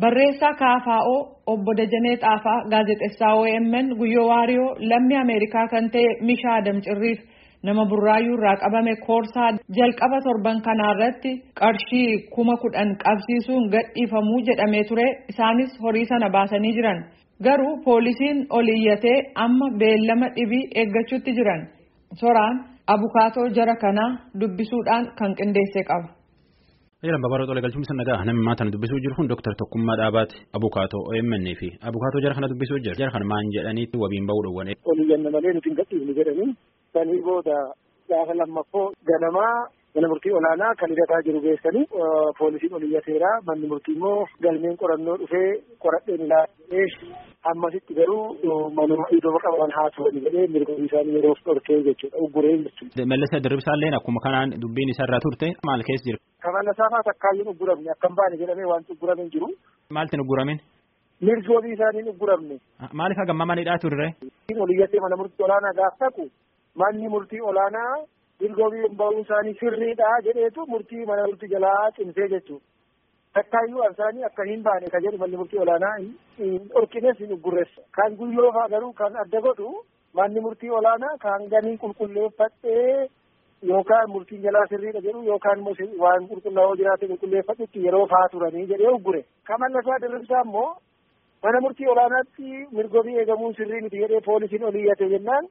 Barreessaa KFO obbo Dajanee Xaafaa gaazexeessaa OMN Guyyoo Waariyoo lammii Ameerikaa kan ta'e Mishaa Adam Cirriif. Nama burraayyuu irraa qabame koorsaa jalqaba torban kanaa irratti qarshii kuma kudhan qabsiisuun gadhiifamuu jedhamee ture. Isaanis horii sana baasanii jiran. Garuu poolisiin ol iyyatee amma beellama dhibii eeggachuutti jiran. Soraan abukaatoo jara kanaa dubbisuudhaan kan qindeesse qaba. Jedhan babaroo tolee galchuun nagaa namni maatan dubbisuu jiru kun Dr. Tokkummaa Dhaabaati abukaatoo OMN fi abukaatoo jara kana dubbisuu jira jara kana maan jedhaniitti wabiin ba'uu dhowwane. Olii ganna malee nuti hin gadhiifne jedhanii sanii booda gaafa lammaffoo ganamaa mana murtii olaanaa kan hidhataa jiru geessanii poolisiin oliyyateera manni murtii immoo galmeen qorannoo dhufee qoradheen ilaalee ammasitti garuu manuma iddoo qaban haa turani jedhee mirga isaanii yeroo dhorkee jechuudha ugguree jechuudha. Mallisa Dirribsaalleen akkuma kanaan dubbiin isarraa turte maal keessa jira? Kamallasaa fa'aa takkaayyuun ugguramne akka hin baane jedhamee wanti uggurame hin jiru. Maaltiin ugguramin? Mirgi wabii isaaniin ugguramne. Maaliif hagamma manidhaa turre? Oliyyatee mana murtii olaanaa gaaf dhaqu manni murtii olaanaa mirga wabii ba'uun isaanii sirriidha jedheetu murtii mana murtii jalaa cimsee jechuudha. Takkaayyuu isaanii akka hin baane kan jedhu manni murtii olaanaa hin dhorkines hin uggurreessa. Kan guyyoo fa'aa garuu kan adda godhu manni murtii olaanaa kan ganii qulqulleeffadhee yookaan murtiin jalaa sirriidha jedhu yookaan immoo waan qulqullaa'oo jiraate qulqulleeffadhutti yeroo fa'aa turanii jedhee uggure. Kamallasaa Dirribsaa immoo mana murtii olaanaatti mirga wabii eegamuun sirrii miti jedhee poolisiin oliyyate jennaan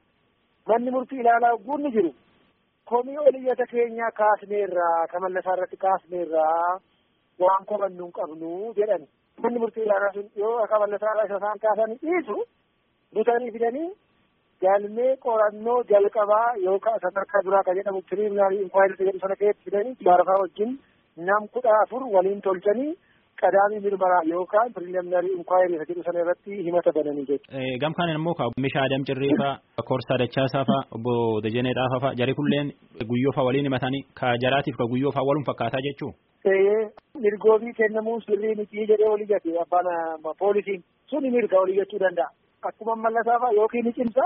manni murtii ilaalaa guunni jiru. Komii oliyyata keenya kaasneerraa kamallasaa irratti kaasneerraa waan komannu hin qabnu jedhani. Manni murtii olaanaa sun yoo kamallasaa irraa isa isaan kaasanii dhiisu butanii fidanii galmee qorannoo jalqabaa yookaan sadarkaa duraa kan jedhamu piriminaarii inkwaayirii jedhu sana keessatti fidanii jaarfaa wajjin nam kudha afur waliin tolchanii qadaamii mirmaraa yookaan piriminaarii inkwaayirii jedhu sana irratti himata bananii jechuudha. Gamkaan immoo Mishaa Adam Cirriifaa, Koorsaa Dachaasaa fa'aa, Obbo Dajanee Dhaafaa fa'aa jari kulleen guyyoo fa'aa waliin himatanii ka jaraatiif ka guyyoo fa'aa walum fakkaataa jechuu. Mirgoobii kennamuu sirrii miti jedhee olii gate abbaan poolisiin suni mirga olii jechuu danda'a. Akkuma mallasaa fa'aa yookiin ni cimsa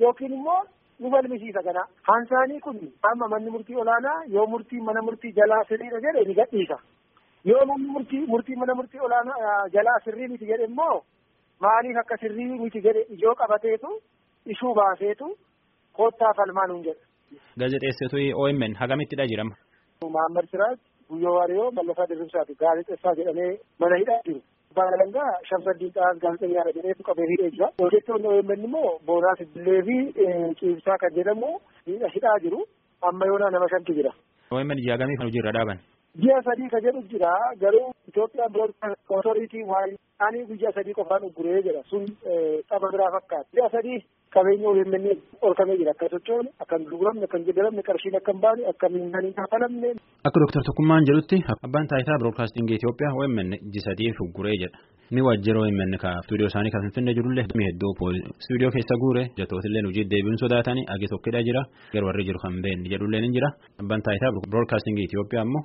yookiin immoo nu falmisiisa kana. Hansaanii kun amma manni murtii olaanaa yoo murtii mana murtii jalaa sirriidha jedhe ni gadhiisa. Yoo manni murtii murtii mana murtii olaanaa jalaa sirrii miti jedhe immoo maaliif akka sirrii miti jedhe ijoo qabateetu ishuu baaseetu koottaa falmaa nuun jedha. Gaazexeessituu OMN hagamittidha jirama. Mahammad Siraaj Guyyoo Waariyoo Mallasaa Dirribsaati gaazexeessaa jedhamee mana hidhaa jiru. Baalalangaa Shamsaddiin Xaas gaazexeenyaadha jedheetu qabee hidhee jira. Hojjettoonni OMN immoo Boonaas Dillee fi Ciibsaa kan jedhamu hidhaa jiru. Amma yoonaa nama shantu jira. OMN ji'a gamii kan hojiirra dhaaban. Ji'a sadii kan jedhu jira garuu Itoophiyaan Broadcast Authority waan ani guyyaa sadii qofaan ugguree jedha sun xaba biraa fakkaata. Ji'a sadii qabeenya OMN olkamee jira akka sochoone akka hin gurguramne akka hin jedhamne qarshiin akka hin baane akka hin kafalamne. Akka Dooktar Tokkummaan jedhutti abbaan taayitaa Broadcasting Itoophiyaa OMN ji'a sadiif ugguree jedha. Ni waajjira OMN ka stuudiyoo isaanii kan Finfinnee jirullee hedduu stuudiyoo keessa guure jatootillee hojii deebiin sodaatanii agi tokkidha jira garuu warri jiru kan beekne jedhullee ni jira. Abbaan taayitaa Broadcasting Itoophiyaa ammoo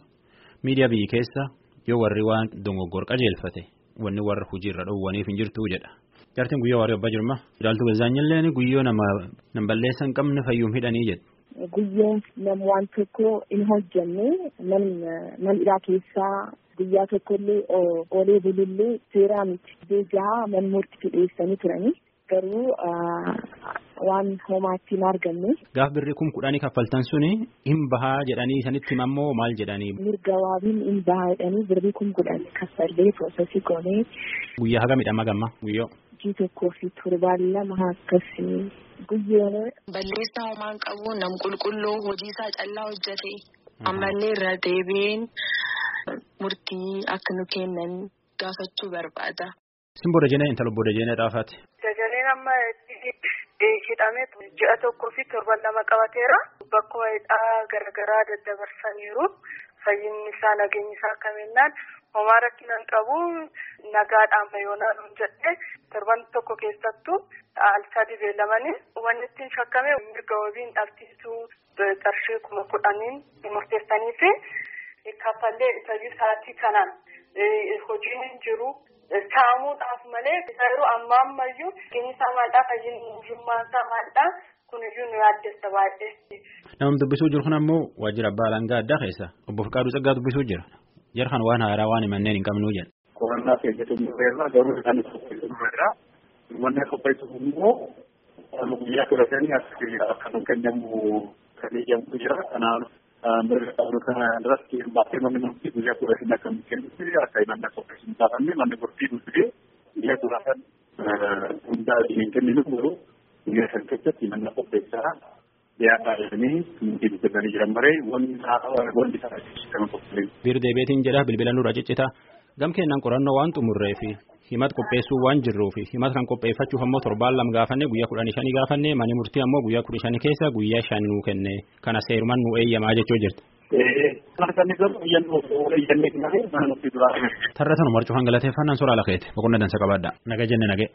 miidiyaa biyyi keessa yoo warri waan dogoggora qajeelfate wanni warra hojiirra dhowwaniif hin jirtu jedha. Jaartiin guyyaa waarii abbaa jirma. Ilaaltuu Gazaanyilleen guyyoo nama balleessa hin qabne fayyuum hidhanii jedha. Guyyoon nam waan tokko hin hojjenne man hidhaa keessaa guyyaa tokkollee oolee bulullee seeraa miti. Beekaa man murtii dhiyeessanii turanii garuu waan homaatti hin arganne. Gaaf birrii kum kudhanii kaffaltan suni hin bahaa jedhanii sanitti himammoo maal jedhanii. Mirga waabiin hin bahaa jedhanii birrii kum kudhan kaffallee proosesii goonee. Guyyaa haga midhama gamma guyyoo. Hojii tokkoo fi torbaan lama akkasii guyyoon. Balleessaa homaan qabu nam qulqulluu hojii isaa callaa hojjete ammallee irra deebiin murtii akka nu kennan gaafachuu barbaada. Sin Obbo Dajanee intala Obbo Dajanee Xaafaati. Dajaneen amma hidhamee ji'a tokkoo fi torban lama qabateera. Bakkuma hidhaa garaagaraa daddabarsaniiru. Fayyinni isaa nageenyi isaa akkaminnaan homaa rakkinaan qabu nagaadhaan mayoonaa nuun jedhe torban tokko keessattuu alsaa dibeelamanii wanni ittiin shakkame mirga wabiin dhabsiisuu qarshii kuma kudhaniin murteessanii fi kaffallee isayyuu sa'aatii kanaan hojiin jiru. Saamuudhaaf malee yeroo ammaa ammayyuu geenyi isaa maalidhaa fayyinummaan isaa maalidhaa kuniyyuu nu yaaddessa baay'ee. Namni dubbisuu jiru kun ammoo waajjira abbaa alangaa addaa keessa obbo Fiqaaduu Tsaggaa dubbisuu jira. Jara kan waan haaraa waan himanneen hin qabnuu jedha. qorannaa keessatti xumurreerra garuu isaan qopheessuurra wanni qopheessuuf immoo guyyaa shanii akka kennamu kan eeyyamu jira kanaaf kana irratti hirmaattee manni murtii guyyaa kudha shanii akka nu kennutti akka manna qopheessuun taafamne manni murtii nu fidee guyyaa kudha shan hundaa hin kenninu garuu guyyaa shan keessatti manna qopheessaa dhiyaataa jedhanii murtii dubbatanii jiran maree wanti wanti isaa kan qopheessu. Biir deebeetiin jedha bilbila nurra ciccita gam keennan qorannoo waan xumurree fi himat qopheessuu waan jirruu fi. Himat kan qopheeffachuuf ammoo torbaan lama gaafanne guyyaa kudhanii shanii gaafanne manni murtii ammoo guyyaa kudha shanii keessa guyyaa shan nuu kenne. Kana seeruman nu eeyyamaa jechuu jirti. Tarra tanuma marcuu hangalateeffannaan soraa lakeeti boqonna dansa qabaadha naga jenne nagee.